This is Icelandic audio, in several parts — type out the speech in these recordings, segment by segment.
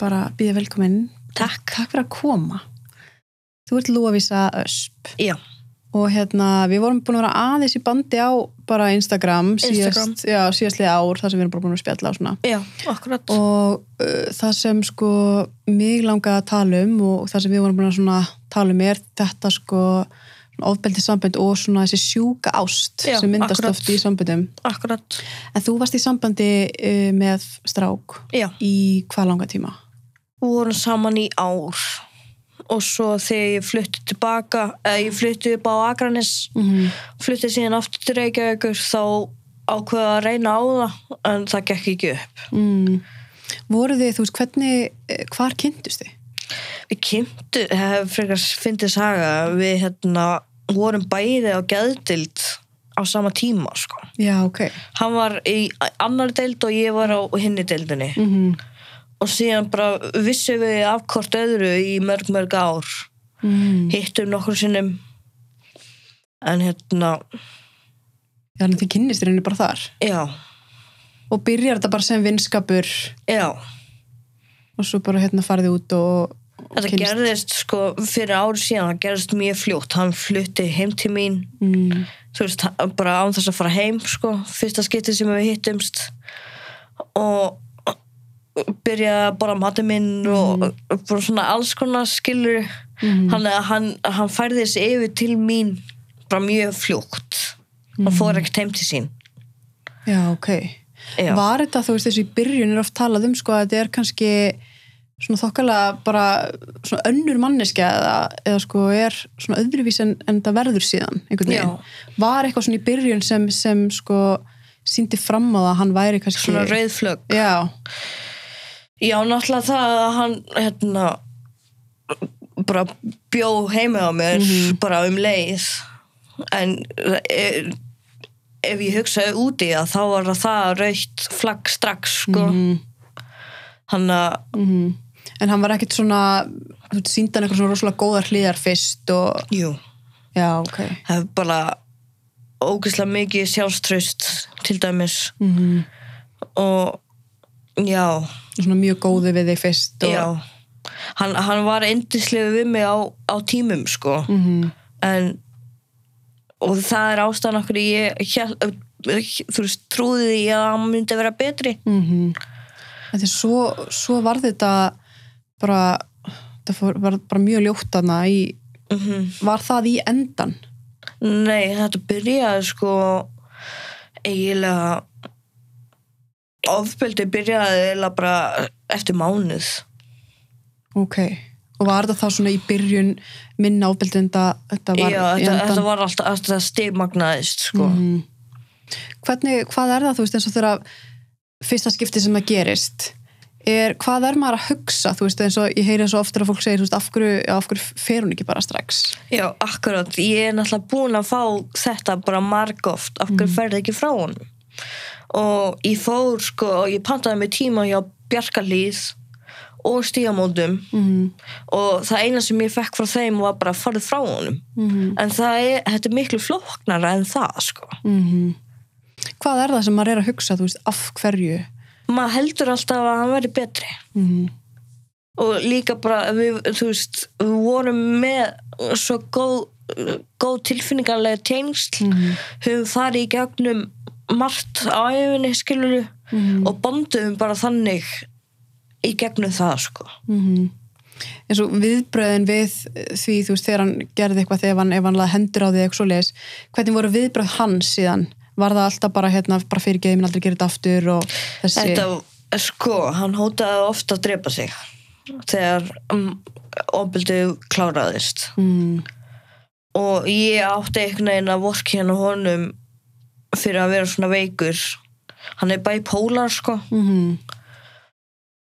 bara býða velkominn. Takk. Takk fyrir að koma. Þú ert Lúavísa Ösp Já, og hérna við vorum búin að vera aðeins í bandi á bara Instagram, Instagram. síðast, já, síðastlega ár þar sem við erum bara búin að spjalla á svona. já, akkurat. Og uh, það sem sko mig langaði að tala um og það sem við vorum búin að svona tala um er þetta sko svona ofbeldi sambönd og svona þessi sjúka ást Já, sem myndast akkurat. oft í samböndum. Akkurat. En þú varst í sambandi uh, með strák Já, í hvað langa tíma? Vorum saman í ár og svo þegar ég flutti tilbaka, eða ég flutti upp á Akranes, Mm -hmm. flutti síðan aftur til Reykjavíkur, þá ákveða að reyna á það, en það gekk ekki upp. mm. Voru þið, þú veist, hvernig, eh, hvar kynntust þið? Við kynntu, frekar fyndið saga, við hérna vorum bæði á geðdild á sama tíma, sko. Já, ok. Hann var í annar deild og ég var á hinni deildinni. Mm -hmm. Og síðan bara vissum við af hvort öðru í mörg mörg ár. Mm. hittum nokkur sinnum. En hérna Já, að þið kynnist þér henni bara þar. já, Og byrjar þetta bara sem vinskapur? Já. Og svo bara hérna farið út og, og þetta gerðist sko fyrir árið síðan. Það gerðist mjög fljótt, hann flutti heim til mín. Mm. þú veist, bara án þess að fara heim sko, fyrsta skiptið sem við hittumst. Og byrjaði að borða matið minn og bara svona alls konar skilur hann, hann, hann færði þessi yfir til mín bara mjög fljótt. Hann fór ekkert heim til sín. Já, ok. Já. Var þetta, þú veist, þessu í byrjun er oft talað um, sko, að þetta er kannski svona þokkalega bara svona önnur manneskja eða, eða sko er svona öðruvís en, en það verður síðan, einhvern veginn. Var eitthvað svona í byrjun sem, sem sko síndi fram á það að hann væri kannski... svona rauðflögg Já, já, náttúrulega það að hann hérna bara bjó heima á mér bara um leið. En ef, ef ég hugsaði úti að þá var það rauðt flagg strax sko. Mm hann að -hmm. En hann var ekkit svona, þú hann eitthvað svona rosalega góðar hlýðar fyrst og... jú, Já, ok. það er bara ógeðslega mikið sjálfströst til dæmis. Mm og já, svona mjög góði við þig fyrst og... já. Hann, hann var endislega við mig á, á tímum sko. Mm en og það er ástæðan okkur ég hélt, þú veist, trúði því að hann myndi vera betri. Mm Þetta er svo, svo var þetta bara, þetta fór, var bara mjög ljótt þarna í, mm var það í endan? nei, þetta byrjaði sko eiginlega ofbeldi byrjaði eiginlega bara eftir mánuð. Ok, og var þetta þá svona í byrjun minna ábyrgd en það- þetta var já, þetta, þetta var alltaf, alltaf stigmagnaðist sko. Mhm. Hvernig, hvað er það, þú veist, eins og þegar fyrsta skipti sem það gerist er, hvað er maður að hugsa, þú veist, eins og ég heyri svo ofta að fólk segir, þú veist, af hverju, af hverju fer hún ekki bara strax? Já, akkurat, ég er náttúrulega búin að fá þetta bara margóft, af hverju ferði ekki frá honum og ég fór sko, og ég pantaði mig tíma hjá Bjarkalíð og stígamótum Mm og það eina sem ég fekk frá þeim var bara farið frá honum. -hmm. en það er, þetta er miklu flóknara en það sko. Mm Hvað er það sem maður er að hugsa, þú veist, af hverju? maður heldur alltaf að hann veri betri. Mm og líka bara við, þú veist, við vorum með svo góð, góð tilfinningarlega tengsl. -hmm. höfum farið í gegnum margt á æfinni skiluru Mhm. og bonduðum bara þannig í gegnum það sko. Mm eins og viðbröðin við því þú veist þegar hann gerði eitthvað þegar hann, hann hendur á því eitthvað svo leiðis hvernig voru viðbröð hans síðan? Var það alltaf bara hérna bara fyrir geið minn aldrei þetta aftur og þessi þetta, sko, hann hótaði ofta að drepa sig þegar um, ofbildið kláraðist. Mm, og ég átti einhvern veginn að vorki hérna honum fyrir að vera svona veikur. Hann er bipolar sko. Mm,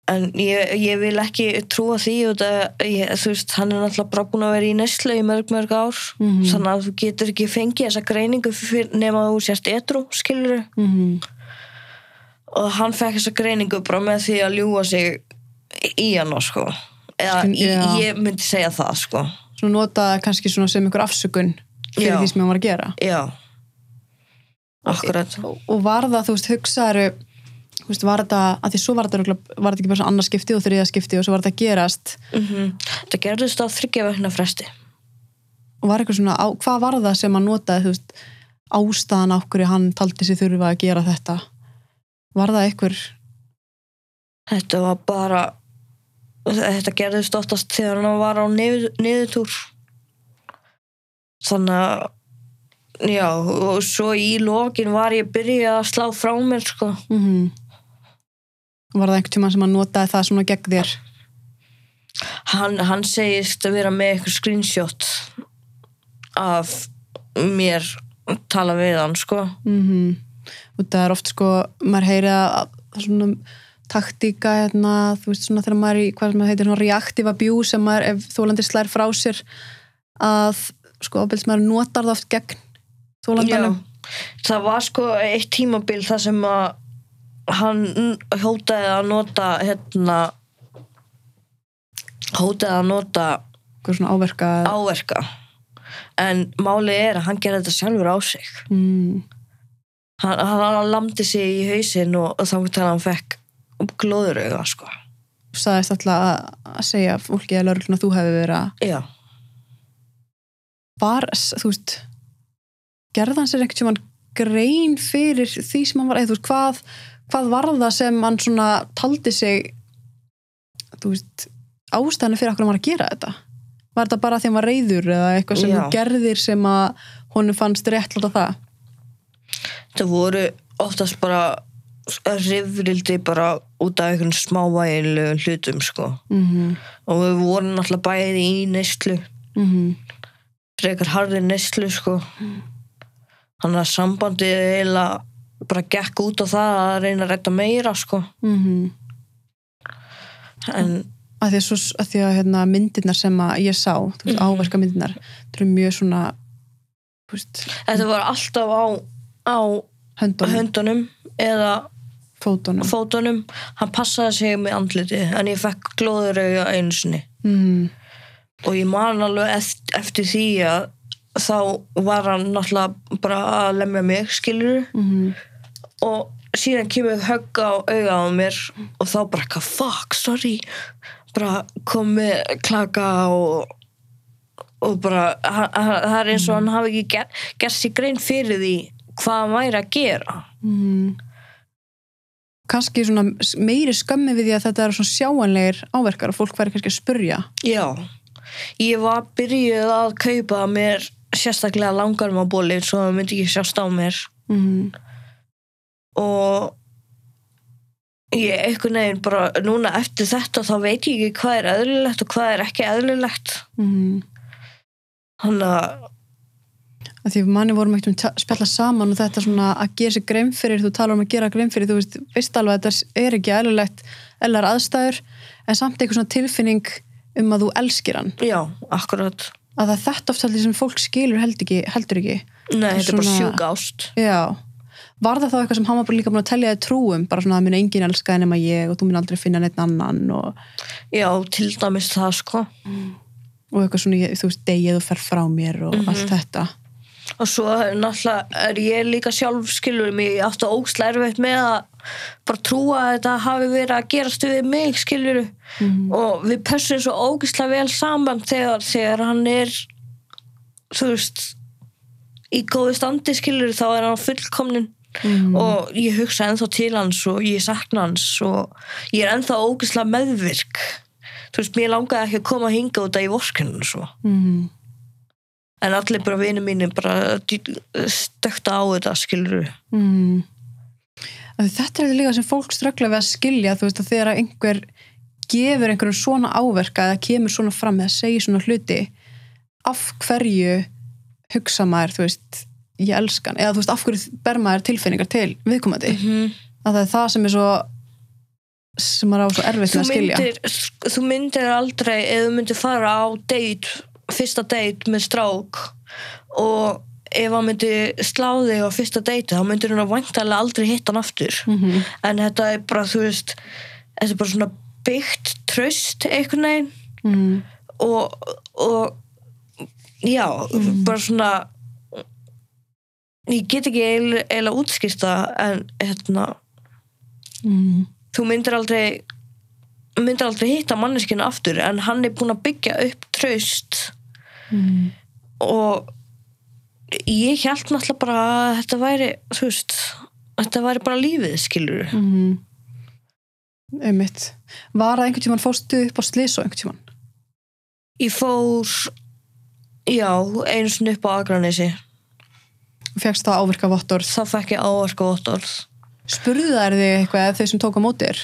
en ég, ég vil ekki trúa því ég, þú veist, hann er náttúrulega bara búin að vera í neslu í mörg mörg ár. Mhm. þannig að þú getur ekki fengið þessa greiningu nema að þú sérst etru, skilur mm, og hann fekk þessa greiningu bara með því að ljúga sig í hann sko. Eða Skil- ég, myndi segja það sko. Svona nota það kannski svona sem einhver afsökun fyrir Já. því sem hann var að gera. Já akkurat og, var það, þú veist, hugsaðu Þú veist, var þetta, að því svo var örugglega- var þetta ekki bara svona annars skipti og þriða skipti og svo var þetta að gerast mm Það gerðist á þryggja vegna fresti. og var eitthvað svona, á, hvað var það sem hann notaði, þú veist, ástæðan á hverju hann taldi sig þurfa að gera þetta var það eitthvað Þetta var bara, þetta gerðist oftast þegar hann var á niður, niðurtúr. Þannig að, já, og svo í lokin var ég byrjað að slá frá mér, sko. mm var það einhvern tíma sem hann notaði það svona gegn þér Hann, hann segist að vera með eitthvað screenshot af mér tala við hann, sko. mm og það er oft sko, maður heyri að að svona taktíka hérna, þú veist svona þegar maður er í hvað sem heitir svona reactive abuse sem maður ef þólandi slær frá sér að sko ábyrðismæður notar það oft gegn þólandanum það var sko eitt tímabil þar sem að hann hótaði að nota hérna hótaði að nota áverka áverka. En málið er að hann gerði þetta sjálfur á sig. Mm, hann, hann lamdi sig í hausinn og, og þá til hann fekk glóðurauga sko. Sagðist alltaf að, segja fólki að þú hefði verið að já, var, þú veist gerði hann sér einhvern tímann grein fyrir því sem hann var eða þú veist, hvað, hvað var það sem hann svona taldi sig þú veist ástæðan fyrir okkur hann var að gera þetta? Var þetta bara því hann var reyður eða eitthvað sem Já. hann gerðir sem að honum fannst réttláta það? Það voru oftast bara rifrildi bara út af einhvern smávægilegum hlutum sko. Mm -hmm. og við vorum náttúrulega bæði í neyslu. Mm frekar harði neyslu sko þannig að sambandið eiginlega bara gekk út á það að reyna að redda meira sko -hmm. en að því að, svo, að, því að hérna, myndirnar sem að ég sá veist, Mhm. áverka myndirnar það eru mjög svona veist, þetta var alltaf á, á höndunum, höndunum eða fótunum fótunum hann passaði sig með andliti en ég fekk glóðurauga einu sinni mm. og ég man alveg eftir, eftir því að þá var hann náttúrulega bara að lemja mig skilur Mm og síðan kemur högg á auga á mér og þá bara eitthvað fuck, sorry. Bara komið klaka og og bara það er eins og hann hafi ekki ger, gert sér grein fyrir því hvað hann væri að gera. Mm. kannski meiri skömmi við því að þetta er svona sjáanlegir áverkar og fólk væri kannski að spurja. Já, ég var byrjuð að kaupa mér sérstaklega langarmabóli svo það myndi ekki sjást á mér mm. og ég einhvern veginn bara núna eftir þetta þá veit ég ekki hvað er eðlilegt og hvað er ekki eðlilegt Mm. þannig að að því manni vorum ekkert um spjalla saman og þetta svona að gera sér grein fyrir þú talar um að gera grein fyrir, þú veist, veist alveg að þetta er ekki eðlilegt, eðlar aðstæður en samt eitthvað svona tilfinning um að þú elskir hann, já, akkurat að það þetta oft allir sem fólk skilur heldur ekki, heldur ekki. nei, þetta er bara sjúk ást. Já, var það þá eitthvað sem hann var bara líka búin að telja þig trúum, bara svona að minn enginn elskaði nema ég og þú minn aldrei finna neitt annan og, já, til dæmis það sko. Og eitthvað svona, ég- þú veist, degið og fer frá mér og Mhm. allt þetta. Og svo náttúrulega er ég líka sjálf skilur mig aftur ógsla erfitt með að bara trúa að þetta hafi verið að gerast við mig skilur Mhm. og við pössum svo ógislega vel saman þegar, þegar hann er þú veist í góðu standi skilur þá er hann fullkomnin Mhm. og ég hugsa ennþá til hans og ég sakna hans og ég er ennþá ógislega meðvirk þú veist, mér langaði ekki að koma að hinga út af í vorkunum svo mm. en allir bara vinið mínir bara stökta á þetta skilur Mm. Þetta er líka sem fólk ströggla við að skilja þú veist að þegar einhver gefur einhverjum svona áverka eða kemur svona fram eða segir svona hluti af hverju hugsa maður þú veist, ég elskan eða þú veist af hverju ber maður tilfinningar til viðkomandi, -hmm. að það er það sem er svo sem maður á svo erfitt með að skilja. myndir þú myndir aldrei eða þú myndir fara á date, fyrsta date með strák og ef hann myndi slá þig á fyrsta date þá myndir hann væntalega aldrei hitta hann aftur mm en þetta er bara þú veist þetta er bara svona byggt tröst einhvern veginn -hmm. og, og já, bara svona ég get ekki eiginlega- eiginlega útskýrta en hérna mm. þú myndir aldrei myndir aldrei hitta manneskinu aftur en hann er búin að byggja upp traust Mm. og ég held náttúrulega bara að þetta væri þú veist, þetta væri bara lífið skilur Mm. einmitt. Var það einhvern tímann fórstu upp á og einhvern tímann? Ég fór já, einu sinni upp á Akranesi. Og fegst það ávirka vottorð? Þá fekk ég áverka vottorð. Spurðu þær þig eitthvað þau sem tók á móti þér?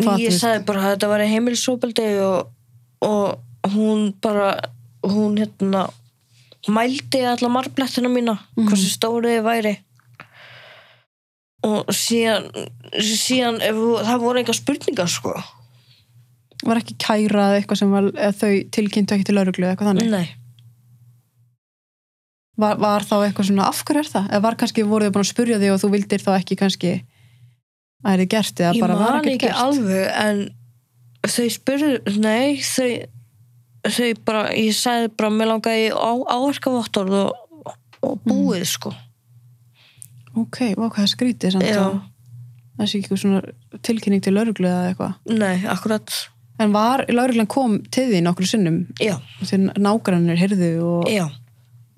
Hvað, þú ég sagði bara að þetta var heimilisóbeldi og, og hún bara hún hérna mældi alla marblettina mína Mhm. hversu stórið þið væri. Og síðan síðan, ef, það voru enga spurningar sko. Var ekki kærað eitthvað sem var, þau tilkynntu ekki til eða eitthvað þannig? Nei, var, var þá eitthvað svona af hverju er það? Eða var kannski voruð þau búin að spurja þig og þú vildir þá ekki kannski að það er gert eða ég bara var man ekkert ekki gert? alveg en þau spurðu nei, þau þau bara, ég sagði bara mér langaði á, áverka vottorð og, og búið sko. Ok, hvað það og það sé ekki svona tilkynning til lauruglu eða eitthvað. Nei, akkurat. En var, lauruglan kom til því nokkru sinnum? Já, þegar nágrannir heyrðu og já.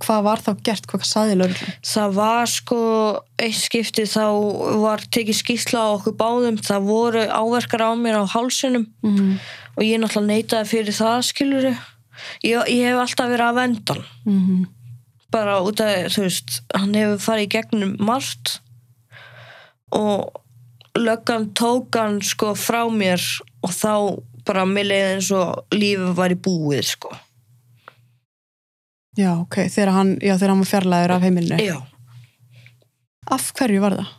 Hvað var þá gert, hvað saði lauruglan Það var sko eitt skipti þá var tekið skýrsla á okkur báðum. Það voru áverkar á mér á hálsunum mm og ég náttúrulega neitaði fyrir það skiluru ég, ég hef alltaf verið að venda hann. -hmm. bara út af, þú veist hann hefur farið í gegnum margt. Og löggan tók hann sko frá mér og þá bara mér leiði eins og lífið var í búið sko. Já, ok, þegar hann, já, þegar hann var fjarlæður af heimilinu. Já, af hverju var það?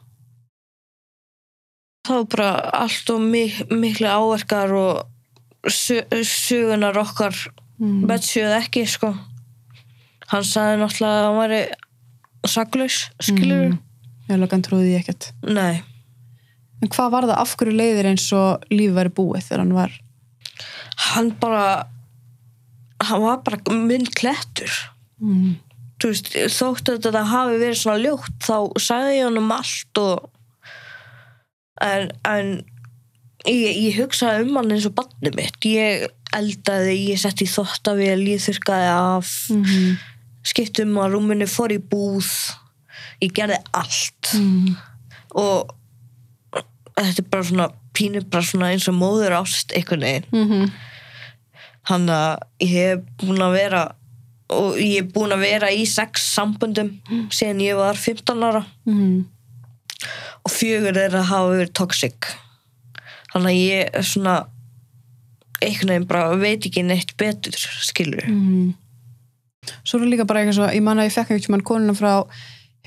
það var bara allt og mik miklu áverkar og sö sögunar okkar. Mm. betsjuð ekki sko. Hann sagði náttúrulega að hann væri saklaus, skilur Mm. já, löggan trúði því ekkert. Nei, en hvað var það, af hverju leiðir eins og lífið væri búið þegar hann var hann bara hann var bara minn klettur. Mm. þú veist, þótt að þetta hafi verið svona ljótt þá sagði ég hann um allt og en, en ég, ég hugsaði um hann eins og barnið mitt. Ég eldaði, ég setti í þottavél ég þurrkaði af. Mm skipti um að rúminu fór í búð. Ég gerði allt. Mm. og þetta er bara svona pínu bara svona eins og móður ást einhvern veginn. Mm hann að ég hef búin að vera og ég hef búin að vera í sex samböndum síðan ég var 15 ára. Mm. og fjögur þeirra hafa verið toxic þannig að ég er svona einhvern veginn bara veit ekki neitt betur skilur Mm. Svo er það líka bara eitthvað svo, ég man að ég fekk einhvern mann konuna frá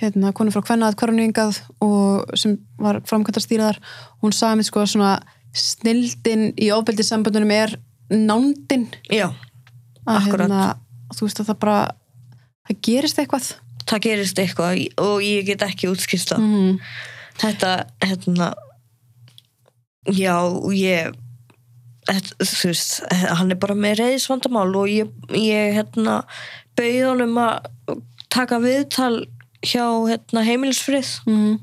hérna, konu frá kvennaðat kvarningað og sem var framkvæmtastýraðar hún sagði mér sko svona snildin í ofbeldissambandunum er nándin já, að hérna, þú veist að það bara það gerist eitthvað. Það gerist eitthvað og ég get ekki útskýrst það. Mm. þetta, hérna já, ég þetta, þú veist, hann er bara með reyðisvandamál og ég, ég hérna, bauð honum að taka viðtal hjá hérna, heimilisfrið. Mm.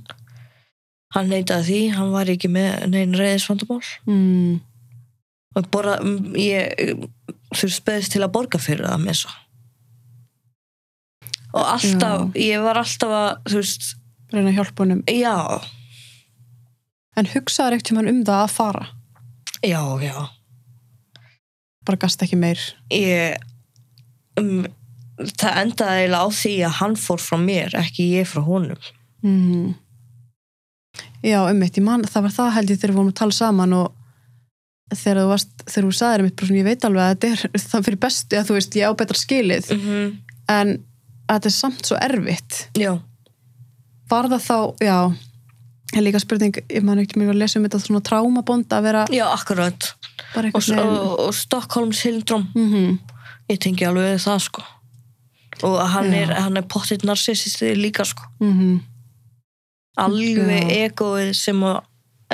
hann neitaði því, hann var ekki með neinn reyðisvandamál Mm. og bara, ég þú veist, beðist til að borga fyrir það með svo. Og alltaf, ég var alltaf að þú veist, reyna honum. Já en hugsaður ekkert um það að fara? Já, já. Bara gast ekki meir? Ég um, það endaði eiginlega á því að hann fór frá mér ekki ég frá honum. Mm. já, ummitt, ég man það var það held ég þegar við vorum að tala saman og þegar þú varst, þegar þú sagðir mitt bara svona, ég veit alveg að þetta er það fyrir bestu að þú veist, ég á betra skilið. -hmm. en að þetta er samt svo erfitt. Já, var það þá, já er líka spurning, ég man ekki mér að lesa um þetta svona trámabond að vera já, akkurat og, og, og Stockholm syndrom veginn ég tengi alveg það sko og hann Já. er, hann er pottitt narcissisti líka sko mm -hmm. alveg egoið sem að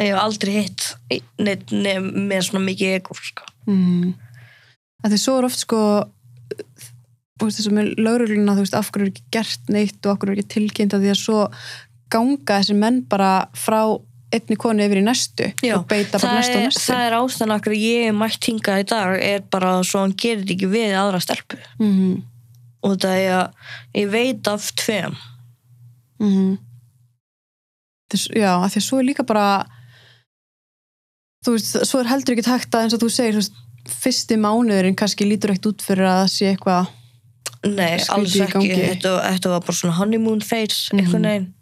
ég hef aldrei hitt neitt nef, með svona mikið ego sko. mm. að því svo er oft sko þú veist þessum með laurugluna þú veist af hverju er ekki gert neitt og af hverju er ekki tilkynnt að því að svo ganga þessi menn bara frá einni konu yfir í næstu Já, og beita bara næstu og næstu. það er ástæðan akkur ég mætt hingað í dag er bara svo hann gerir ekki við aðra stelpu. Mm og það er að ég veit af tveim. -hmm. Þess, já, af því að svo er líka bara þú veist, svo er heldur ekki hægt að eins og þú segir, þú veist, fyrsti mánuðurinn kannski lítur ekkert út fyrir að sé eitthvað Nei, alls ekki. þetta, þetta var bara svona honeymoon phase Mhm. einhvern veginn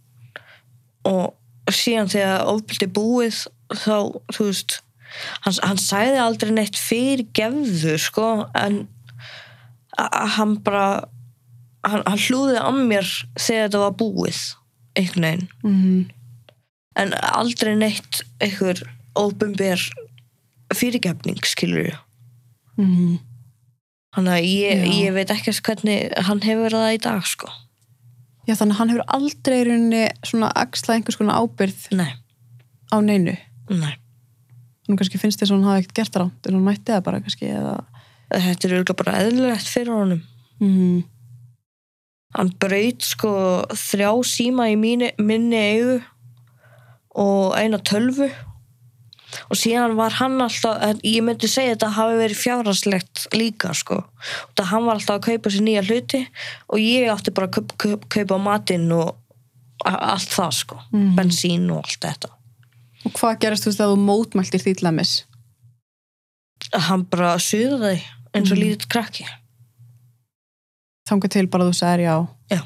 og síðan þegar ofbildi búið þá, þú veist hann, hann sagði aldrei neitt fyrir gefðu, sko en hann bara hann, hann hlúði á mér þegar þetta var búið einhvern veginn. Mm en aldrei neitt einhver óbumber fyrirgefning, skilur ég -hmm. þannig að ég, ég veit ekki hvernig hann hefur það í dag, sko Já, þannig að hann hefur aldrei í rauninni svona axla einhvers konar ábyrð nei, á neinu. nei. Nú kannski finnst þess að hann hafi ekkert gert rátt en hann mætti það bara kannski eða... þetta er auðvitað bara eðlilegt fyrir honum. Mm hann braut sko þrjá síma í mínu, minni eigu og eina tölvu og síðan var hann alltaf ég myndi segja að þetta hafi verið fjárhagslegt líka sko það hann var alltaf að kaupa sér nýja hluti og ég átti bara að kaup, kaup, kaupa matinn og allt það sko Mhm. bensín og allt þetta Og hvað gerast þú að þú mótmæltir því til dæmis? hann bara suðaði eins og Mhm. lítið krakki Þangað til bara þú sagðir já. Já.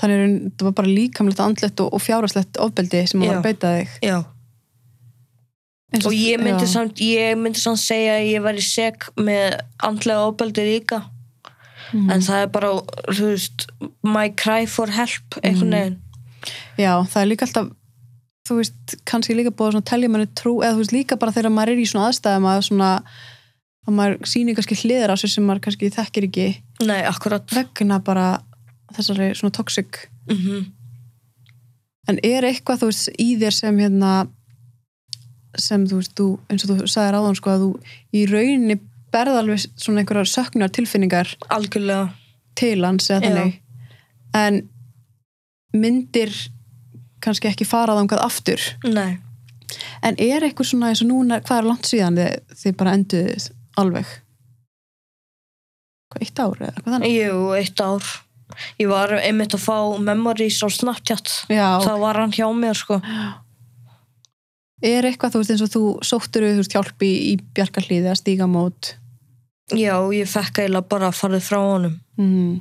Þannig að það var bara líkamlegt, andlegt og, fjárhagslegt ofbeldi sem var Já. að beita þig. já Eins og ég myndi, samt, ég myndi samt segja að ég væri seg með andlega ofbeldi líka. Mhm. en það er bara, þú veist my cry for help, einhvern veginn. Já, það er líka alltaf þú veist, kannski líka búið að telja manni trú, eða þú veist líka bara þegar maður er í svona aðstæðum að svona að maður sýnir kannski hliðar á sig sem maður kannski þekkir ekki nei, akkurat. vegna bara þessari svona toxic mm en er eitthvað þú veist í þér sem hérna sem þú veist, þú, eins og þú sagðir áðan sko að þú í rauninni berð alveg svona einhverjar söknar tilfinningar algjörlega. til hans eða þannig. En myndir kannski ekki fara þangað aftur. Nei, En er eitthvað svona eins og núna, hvað er langt síðan þið, þið bara enduðið alveg? Hvað, eitt ár eða eitthvað þannig? jú, eitt ár. Ég var einmitt að fá memories á Snapchat. Já, þá var hann hjá mér sko er eitthvað þú veist eins og þú sóttur þú veist hjálp í, í bjarkarlíði að stíga mót? já, ég fekk eiginlega bara að farið frá honum Mm.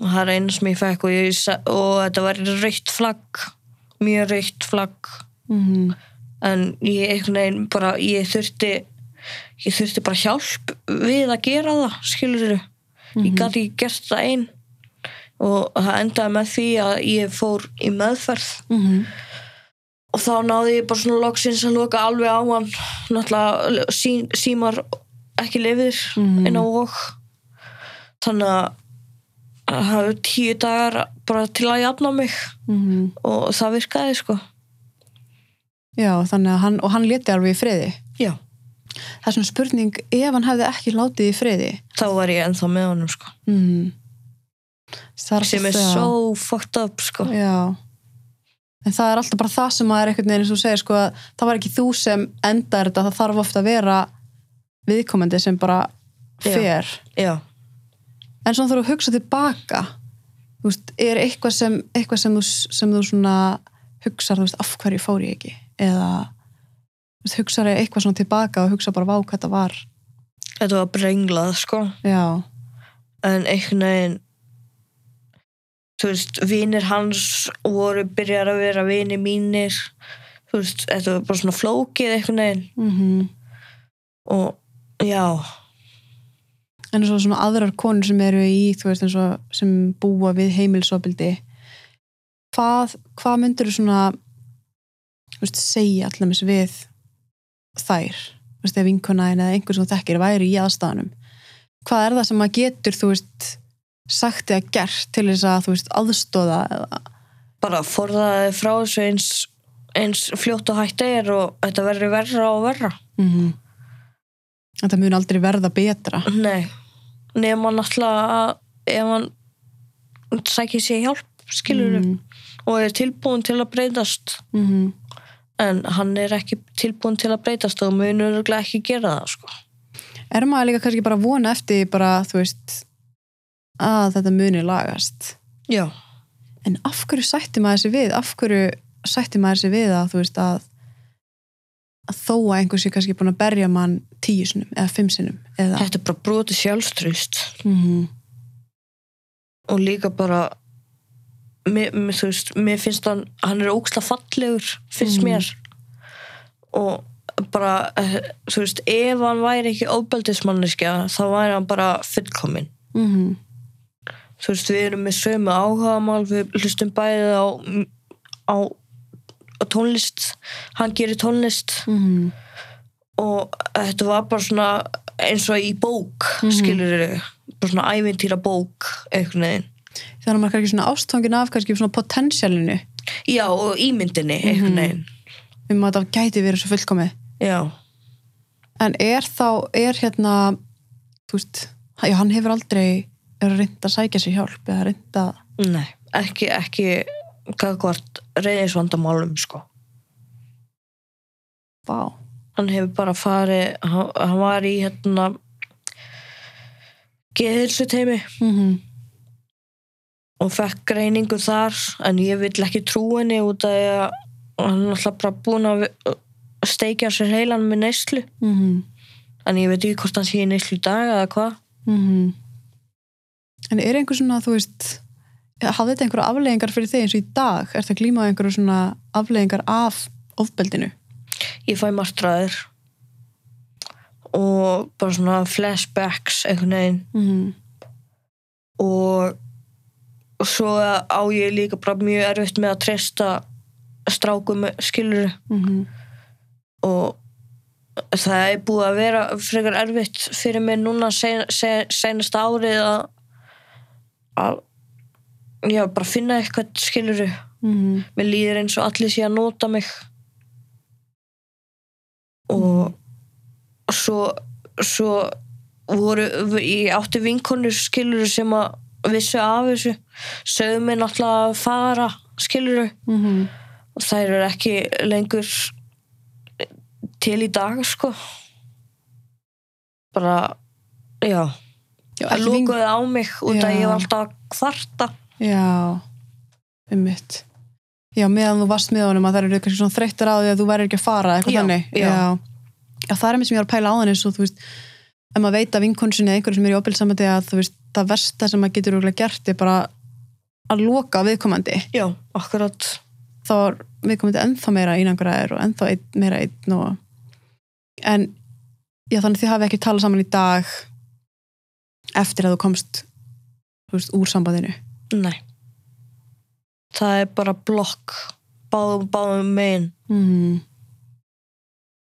og það er einu sem ég fekk og, ég, og þetta var raukt flagg mjög raukt flagg Mm. en ég einhvern veginn bara ég þurfti ég þurfti bara hjálp við að gera það skilur ég gæti ekki gert það einn og það endaði með því að ég fór í meðferð Mm. Og þá náði ég bara svona loksins að loka alveg á hann náttúrulega sí, símar ekki lifir Mhm. inn á vok þannig að það hefur tíu dagar bara til að jafna mig Mm. og það virkaði sko Já, þannig að hann, og hann leti alveg í friði. já, Það er svona spurning, ef hann hefði ekki látið í friði, þá var ég ennþá með honum sko mm. sem er so fucked up sko Já. En það er alltaf bara það sem að er einhvern veginn eins og þú segir sko að það var ekki þú sem endar þetta, það þarf ofta að vera viðkomandi sem bara Já. fer. já, En svona þú að hugsa tilbaka, þú veist, er eitthvað sem, eitthvað sem, þú, sem þú svona hugsar, þú veist, af hverju fór ég ekki? Eða veist, hugsar ég eitthvað svona tilbaka og hugsa bara vá hvað þetta var. þetta var brenglað sko Já, en einhvern veginn þú veist, vinir hans voru byrjar að vera vinir mínir. Þú veist, þetta var bara svona flókið einhvern veginn. Mm og já, en svo svona aðrar konur sem eru í, þú veist, eins og sem búa við heimilsopildi hvað, hvað myndir þú svona þú veist, segja allaveg við þær? Þú veist, ef vinkonaðin eða einhver sem þú þekkir væri í aðstæðanum hvað er það sem maður getur, þú veist sagt eða gert til þess að, þú veist, aðstóða eða, bara forðaði frá þessu eins, eins fljótt og hægt er og þetta verður verra og verra. Mm þetta mun aldrei verða betra. Nei, nema náttúrulega að ef hann sækir sér hjálp skilur Mhm. og er tilbúin til að breytast. Mm en hann er ekki tilbúin til að breytast og munur ekki gera það sko. er maður líka kannski bara vona eftir bara, þú veist að þetta muni lagast. Já, en af hverju sætti maður þessi við af hverju sætti maður þessi við að þú veist að að þó að einhver sé kannski búin að berja mann tíu sinum eða fimm sinum eða þetta er bara brotið sjálfströst mm og líka bara mér, mér, þú veist, mér finnst hann hann er óksla fallegur, finnst Mhm. mér. Og bara eh, þú veist, ef hann væri ekki óbeldismanneskja, þá væri hann bara fullkominn. -hmm. Þú veist, við erum með sömu áhugamál við hlustum bæðið á, á, á tónlist. Hann gerir tónlist. Mm og þetta var bara svona eins og í bók mm Mhm. skilur bara svona ævintýra bók einhvern veginn. Þannig að maður kannski svona ástfangin af kannski svona potentialinu. Já, og ímyndinni einhvern veginn. Um að það gæti verið svo fullkomið. Já, en er þá, er hérna þú veist, já, hann hefur aldrei er að reynda að sækja sér hjálp eða reynda, nei, ekki ekki gagvart reyðisvandamálum sko. Vá. Hann hefur bara farið hann, hann var í hérna geðilsuteimi mm og fekk greiningu þar en ég vill ekki trú henni út af að hann er alltaf bara búin að steikja sér heilan með neyslu. -hmm. en ég veit ekki hvort hann sé í neyslu í dag eða hvað. Mm En er einhver svona, þú veist, hafði þetta einhverja afleggingar fyrir þig eins og í dag? Er það glímað einhverju svona afleggingar af ofbeldinu? ég fæ martraðir og bara svona flashbacks einhvern veginn Mm og og svo á ég líka bara mjög erfitt með að treysta strákum skilur -hmm. og það er búið að vera frekar erfitt fyrir mig núna sen, sen, senast árið að að já, bara finna eitthvað skiluru Mm mér líður eins og allir sé að nota mig. Og svo svo voru, ég átti vinkonur skiluru sem að vissu af þessu. Sögðu mig náttúrulega að fara skiluru -hmm. og þær eru ekki lengur til í dag sko. Bara Já, það lókuði á mig út Já. að ég var alltaf að kvarta Já, um mitt. Já, meðan þú varst með honum að það eru kannski svona þreyttar á því að þú verður ekki að fara, eitthvað Já, þannig. já. já. Það er mér sem ég var að pæla á þannig þú veist, ef maður veit að vinkonsinni eða einhverju sem er í opilsamandi að veist, það versta sem maður getur örugglega gert er bara að loka á viðkomandi. já, akkurat Þá er viðkomandi ennþá meira einangraðir og ennþá meira einn og... En, já, þannig þið hafi ekki talað saman í dag eftir að þú komst, þú veist, úr sambandinu. nei það er bara blokk báðum báðum megin Mm.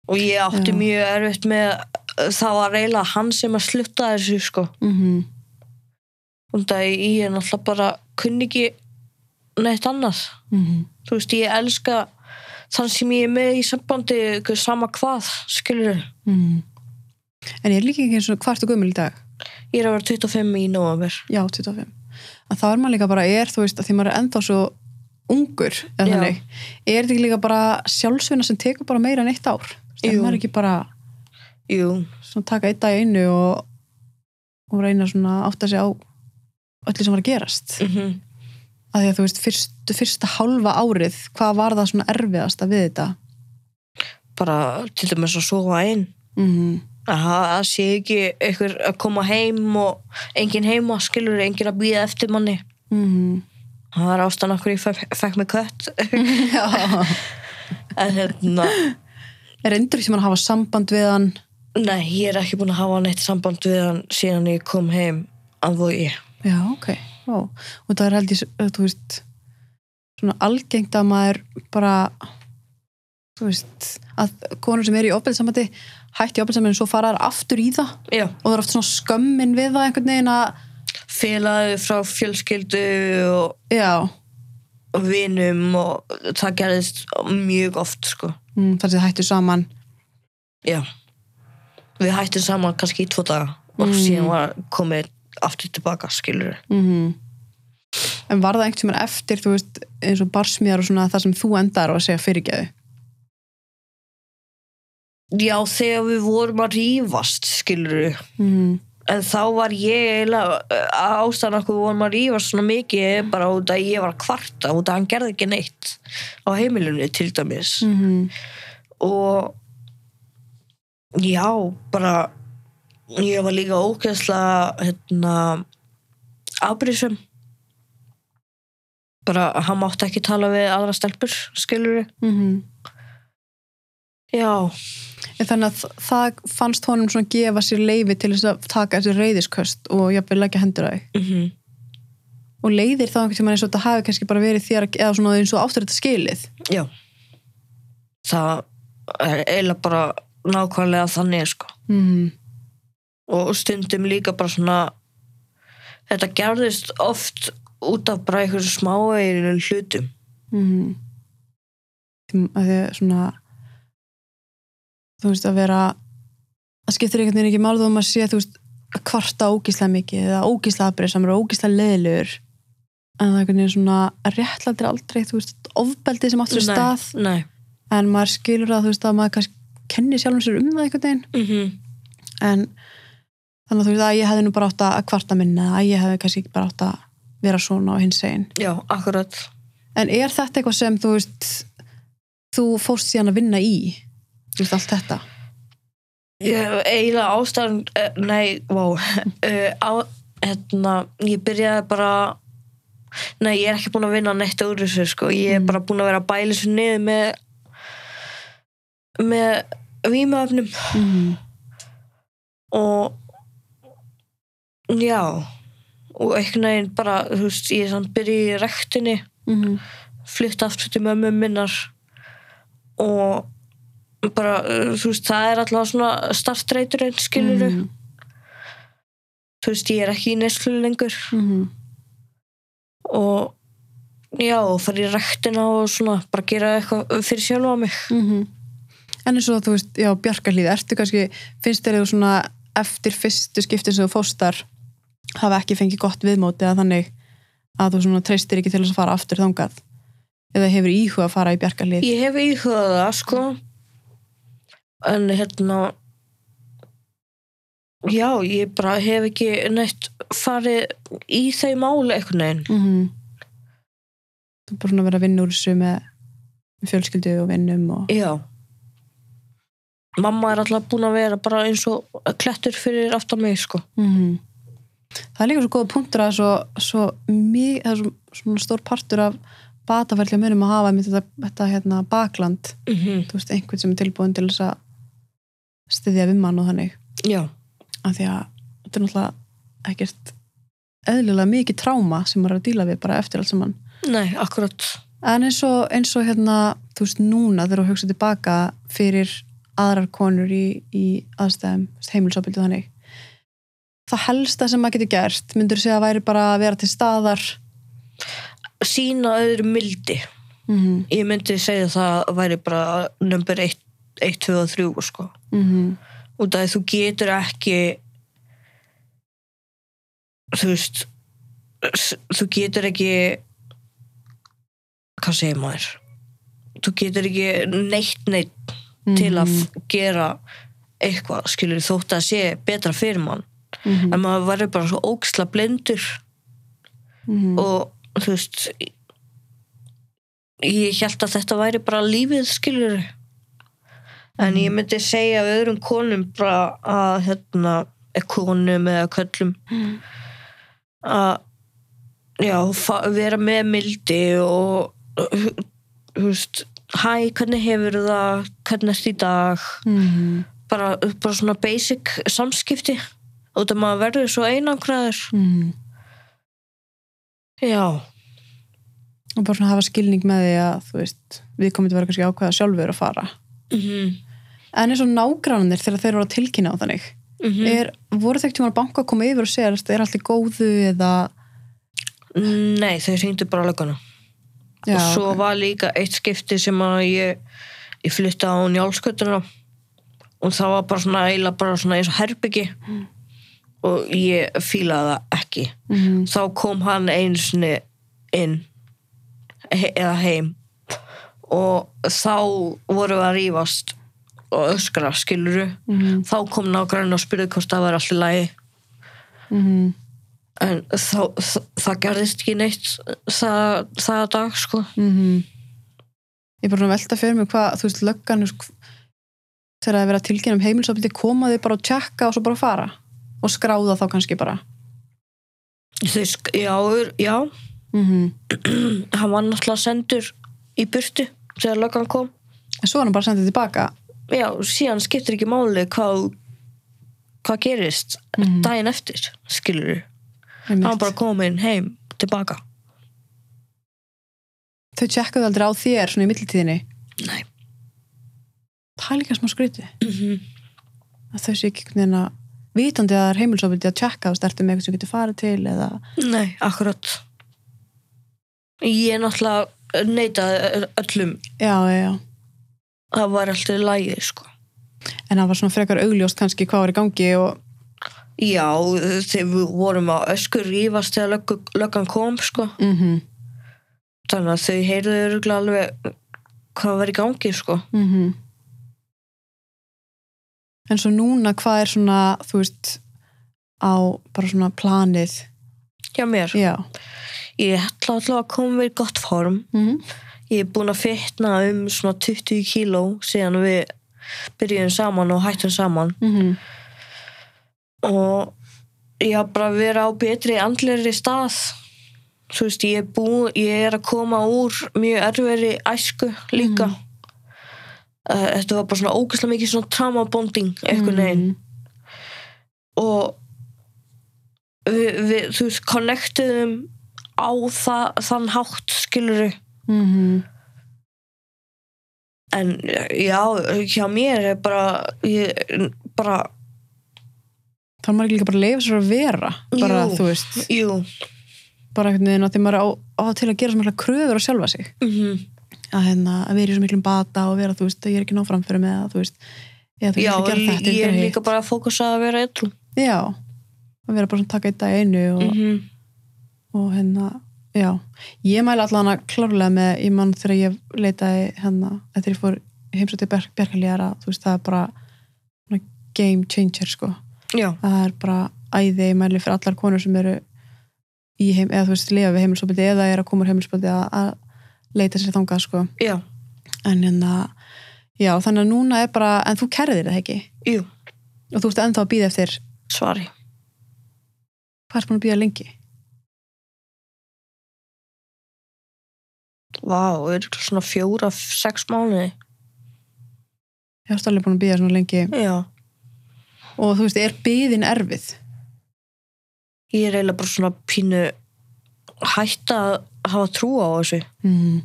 og ég átti Já. mjög erfitt með það var eiginlega hann sem að slutta þessu sko Mm og það ég er náttúrulega bara kunni ekki neitt annað -hmm. þú veist ég elska þann sem ég er með í sambandi sama hvað, skilur Mm. En ég er líka ekki eins og hvart og gömul í dag ég er að vera 25 í november Já, 25 að þá er maður líka bara er, þú veist, að því maður er ennþá svo ungur, Já. þannig er þetta ekki líka bara sjálfsvinna sem tekur bara meira en eitt ár? Það Jú. maður ekki bara jú, svona, taka eitt dag einu og, og reyna svona að átta sig á öllu sem var að gerast. Mm að því að þú veist, fyrst, fyrsta hálfa árið hvað var það svona erfiðasta við þetta? Bara til dæmis að sofa einn mm að það sé ekki einhver að koma heim og enginn heima, skilur enginn að býða eftir manni -hmm. það er ástæðan okkur ég fekk, fekk mig kött en hérna Er endur ekki mann að hafa samband við hann nei, ég er ekki búin að hafa neitt samband við hann síðan ég kom heim að vogi Já, ok. Ó. Og það er held ég, eh, þú veist, svona algengt að maður bara, þú veist, að konur sem er í ofbeldsamandi, hætti í ofbeldsamandi, svo fara þær aftur í það. Já, og það er oft svona skömmin við það einhvern veginn að, félaði frá fjölskyldu og, já, og vinum og það gerðist mjög oft sko. Mm, þar þið hættu saman. já. Við hættum saman kannski í tvo daga og Mm. síðan var komið aftur tilbaka skilur Mm en var það einhvern tímann eftir þú veist, eins og barsmíðar og svona það sem þú endar á að segja fyrirgeðu já þegar við vorum að rífast skilur mm. en þá var ég eiginlega ástæðan okkur vorum að rífast svona mikið bara út að ég var kvarta út að hann gerði ekki neitt á heimilinu til dæmis. Mm og já, bara ég var líka ógeðslega hérna afbrísum bara hann mátti ekki tala við aðra stelpur skilur -hmm. Já, En þannig að það fannst honum svona gefa sér leifi til þess að taka þessi reyðisköst og jafnvel leggja hendur á þig. mm Og leiðir þá einhvern tímann eins og þetta hafi kannski bara verið þér að- eða svona eins og áttur þetta skilið. já það er eiginlega bara nákvæmlega þannig sko Mm. og stundum líka bara svona þetta gerðist oft út af bara einhversu smáeinu hlutum Mm. Að því að svona þú veist að vera það skiptir einhvern veginn ekki máli þó að maður sé þú veist að kvarta ógíslega mikið eða ógíslega aðbreyðsamur og ógíslega leðilegur en það er einhvern veginn svona réttlættir aldrei þú veist ofbeldi sem áttur stað. nei, en maður skilur að þú veist að maður kannski kenni sjálfum sér um það einhvern veginn. Nei. en þannig að þú veist að ég hefði nú bara átt að kvarta minna að ég hefði kannski bara átt að vera svona á hins einn en er þetta eitthvað sem þú veist þú fórst síðan að vinna í þú veist allt þetta? Ég, eiginlega ástæðan, eh, nei, vá, uh, á, hérna, ég byrjaði bara, nei, ég er ekki búin að vinna neitt úr þessu, sko, ég er Mm. bara búin að vera að bæla þessu niður með, með vímaöfnum mm. og, já, og einhvern veginn bara, þú veist, ég er samt byrjaði í rektinni, Mm. flytt aftur til mömmu minnar. Og bara, uh, þú veist, það er alltaf svona startreiturinn, skiluru. Mm. þú veist, ég er ekki í neslu lengur Mm. og já, og fara í rektina og svona, bara gera eitthvað fyrir sjálfa mig Mm. en eins og þú veist, já, Bjarkarlíð ertu kannski, finnst þér þú svona eftir fyrstu skiptin sem þú fóstar hafa ekki fengið gott viðmóti eða þannig að þú svona treystir ekki til þess að fara aftur þangað eða hefur íhuga að fara í Bjarkarlíð ég hef íhugað það, sko en hérna já, ég bara hef ekki neitt farið í þau máli einhvern veginn. Mm þú er bara svona að vera að vinna úr þessu með fjölskyldu og vinnum og já. Mamma er alltaf búin að vera bara eins og klettur fyrir aftan mig, sko. Mm það er líka svo góða punktur að svo, svo mjög, það er svo, svona stór partur af bataferli að munum að hafa þetta, þetta hérna, bakland. Mm -hmm. þú veist, einhvern sem er tilbúin til þess að styðja við mann og þannig. Já, af því að þetta er náttúrulega ekkert eðlilega mikið tráma sem maður er að díla við bara eftir allt saman. Nei, akkurat. En eins og, eins og hérna þú veist núna þegar þú hugsa tilbaka fyrir aðrar konur í, í aðstæðum, heimilsopildu þannig það helsta sem maður getur gert myndur segja að væri bara að vera til staðar? Sína öðru mildi. Mm -hmm. ég myndi segja það væri bara number 1, 1 2 og 3 sko. Mm -hmm. af því þú getur ekki þú veist þú getur ekki hvað segir maður þú getur ekki neitt neitt til að f- gera eitthvað, skilur þótt að sé betra fyrir mann, mm en maður verður bara svo óksla blindur -hmm. og þú veist ég held að þetta væri bara lífið skilur en ég myndi segja öðrum konum bara að hérna konum eða köllum að já, vera með mildi og veist hæ, hvernig hefur það? Hvernig ertu í dag? Mm bara, bara svona basic samskipti. Út af maður verður svo einangraður. -hmm. já, og bara svona hafa skilning með því að þú veist, við komum til að vera kannski ákveða sjálfur að fara. Mhm en eins og nágrannir þegar þeir eru að tilkynna á þannig mhm er, voru þeir að banka að koma yfir og segja er allt í góðu eða Nei, þau hringdu bara löguna Já, og svo ok. var líka eitt skipti sem að ég, ég flytti á njálskötuna og það var bara svona eiginlega bara svona eins og herbyggi og ég fílaði það ekki Mhm. þá kom hann einu sinni inn he eða heim og þá vorum við að rífast og öskra skiluru Mhm. þá kom nágrann og spurði hvort það var allir lægi Mhm. en þá, það, það gerðist ekki neitt það, það dag sko. Mhm. Ég er bara að velta fyrir mig hvað, þú veist, löggan þegar það er verið að tilkynna um heimilsofbildi koma þau bara og tjekka og svo bara fara? Og skráða þá kannski bara? Þau, sk- já, já. Mm hann var náttúrulega sendur í burtu þegar löggan kom. En svo er hann bara sendið tilbaka já, síðan skiptir ekki máli hvað hvað gerist Mhm. daginn eftir, skilur hann bara komin heim tilbaka. Þau tjekkaðu aldrei á þér svona í millitíðinni? Nei. Það er líka smá skruti mm að þau sé ekki einhvern veginn að vitandi að það er heimilsofbildi að tjekka og stertu með eitthvað sem getur farið til eða nei, akkurat. Ég er náttúrulega neitað öllum. Já, já, já það var alltaf lægi sko. En það var svona frekar augljóst kannski hvað var í gangi og já, þegar við vorum að öskur rífast þegar löggan kom sko. Mhm, þannig að þau heyrðu alveg hvað var í gangi sko. Mhm. En svo núna hvað er svona þú veist á bara svona planið? Hjá mér, já. Ég ætla alltaf að koma við í gott form. Mhm, ég er búin að fitna um svona 20 kíló síðan við byrjuðum saman og hættum saman. Mhm, og ég har bara verið á betri andleri stað. Þú veist, ég er búin ég er að koma úr mjög erferi æsku líka. Mm. þetta var bara svona ógæslega mikið svona trauma bonding einhvern veginn. Og við, við, þú veist, connectuðum á það, þann hátt skiluru mhm, en já, hjá mér er bara ég, bara, þá er maður líka bara að leifa sér að vera? Bara Jú. þú veist. jú. Bara einhvern veginn að því maður er á, á til að gera svo mikla kröfur á sjálfa sig. Mm að, hérna, að vera í svo miklum bata og vera þú veist að ég er ekki náfram fyrir með það þú veist. Eða þú já, að þetta ég er líka bara að fókusa að vera eitthvað já, að vera bara svona að taka eitt í einu og, -hmm. og hérna já, ég mæla allan að klárlega með ég mann þegar ég leitaði hérna, eftir ég fór heimsótti Berkalíara þú veist það er bara game changer sko. Já, það er bara æði ég mæli fyrir allar konur sem eru í heim, eða þú veist, lifa við heimilsopildi eða er að koma úr heimilsopildi að, að leita sér þangað sko. Já, en hérna, já, þannig að núna er bara, en þú kerðir það ekki? Jú, og þú ert ennþá að býða eftir svari. Hvað er búin að býða lengi? Vá, er svona fjóra, sex mánuði? Ég varst alveg búin að býða svona lengi. Já, og þú veist, er býðin erfið? ég er eiginlega bara svona pínu hætt að hafa trú á þessu. Mm.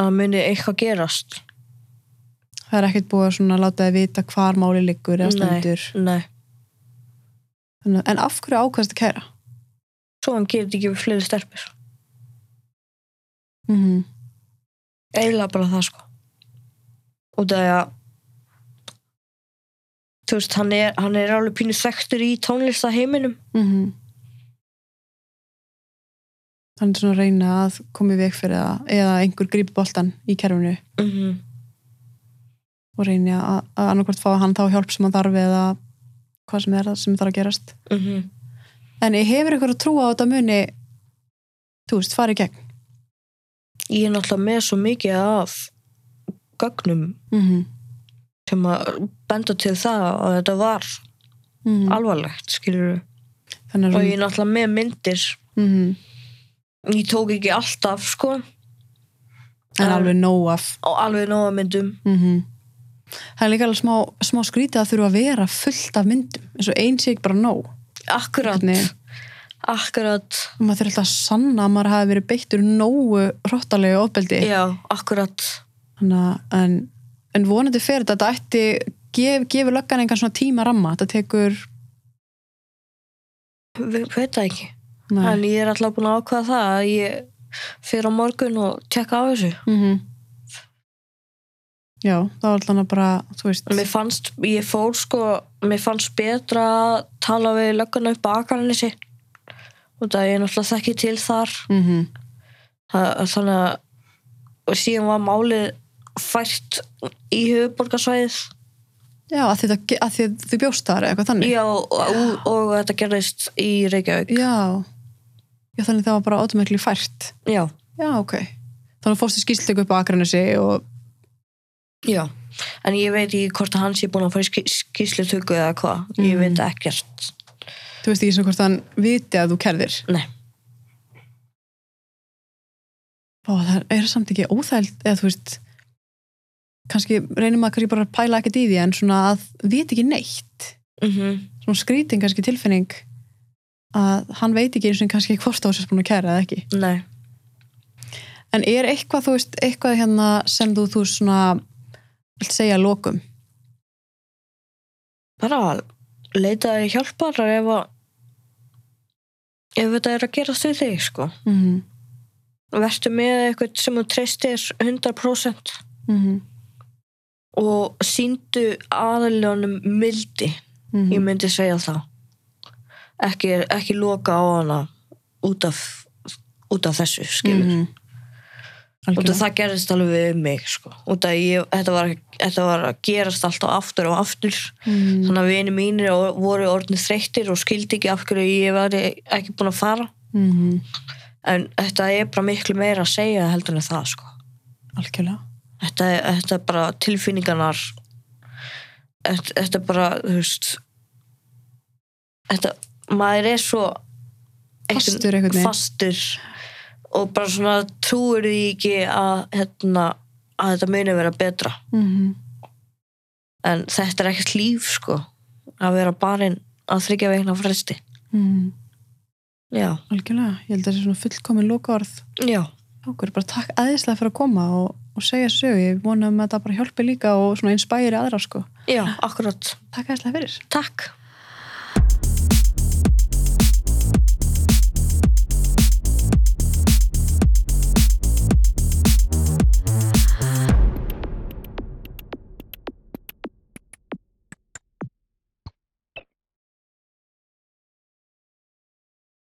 að muni eitthvað gerast. Það er ekkert búið að svona láta þið vita hvar máli liggur eða stendur. nei, að- en af hverju ákvæmst að kæra? svo hann gerir þetta ekki við fleiri sterfir Mm -hmm. eiginlega bara það sko. Og það er að þú veist, hann er, hann er alveg pínu þekktur í tónlistaheiminum Mm Þannig svona að reyna að koma í veg fyrir það eða einhver grípi boltan í kerfinu. Mm -hmm. og reyni að, að annarkvort fá hann þá hjálp sem hann þarf eða hvað sem er það sem þarf að gerast. Mm en ég hefur ykkur að trúa á þetta muni þú veist, farið gegn ég er náttúrulega með svo mikið af gögnum mm -hmm. sem að benda til það að þetta var Mm alvarlegt, skilur þannig og ég er náttúrulega með myndir. Mm -hmm. ég tók ekki alltaf, sko. En alveg nóg af. Og alveg nóga myndum. Mm það er líka alveg smá, smá skrítið að þurfa að vera fullt af myndum eins og eins ég bara nóg. Akkurat, Hvernig? Akkurat. Og maður þurfa alltaf að sanna að maður hafi verið beittur nógu hróttalegu ofbeldi. Já, akkurat. Þannig að, en, en vonandi fyrir þetta. Þetta ætti, gef, gefur löggan einhvern svona tíma ramma, þetta tekur Ve veit það ekki. Nei, en ég er alltaf búin að ákvaða það að ég fyrir á morgun og tjekka á þessu. Mm já, þá er alltaf bara þú veist, mér fannst, ég fór sko mér fannst betra að tala við lögguna upp á Akarnesi og það ég náttúrulega þekki til þar. Mm Það- þannig að og síðan var málið fært í höfuborgarsvæðið Já, að, þetta, að því þú bjóst þar eitthvað þannig. Já, og, og, og þetta gerðist í Reykjavík. Já, Já þannig það var bara automatically fært. Já, Já, ok. Þannig fórstu skýrsleiku upp á Akranesi og já. En ég veit ekki hvort að hann sé búin að fara í ský- skýrslutöku eða hvað, ég Mm. veit ekkert þú veist ekki sem hvort hann viti að þú kerðir nei, Ó, það er samt ekki óþæld eða þú veist kannski reynir maður kannski bara að pæla ekkert í því en svona að viti ekki neitt. Mm svona skrítin kannski tilfinning að hann veit ekki eins og kannski hvort á þess að kæra eða ekki. Nei. En er eitthvað þú veist eitthvað hérna sem þú þú svona vilt segja að lokum? Bara leitaði hjálpar ef ef þetta er að gerast við þig sko mm -hmm. verður með eitthvað sem þú treystir 100% Mm -hmm. og síndu aðaljónum mildi Mhm. ég myndi segja það ekki, ekki loka á hana út af, út af þessu skilur Algjörlega. það gerðist alveg við mig sko. ég, þetta, var, þetta var að gerast alltaf aftur og aftur Mhm. þannig að vini mínir og- voru orðnir þreyttir og skildi ekki af hverju ég var ekki búin að fara Mhm. en þetta er bara miklu meira að segja heldur en það sko. algjörlega þetta, þetta er bara tilfinningarnar þetta, þetta er bara þú veist þetta, maður er svo Fastur fastur og bara svona trúir því ekki að hérna, að þetta muni vera betra. Mm en þetta er ekkert líf sko að vera barinn að þryggja veikna fresti -hmm. já, algjörlega, ég held að það sé svona fullkomin lokaorð. Já, okkur, bara takk aðeinslega fyrir að koma og, og segja sögu, ég vona að þetta bara hjálpi líka og svona inspæri aðra sko. Já, akkurat. Takk aðeinslega fyrir. Takk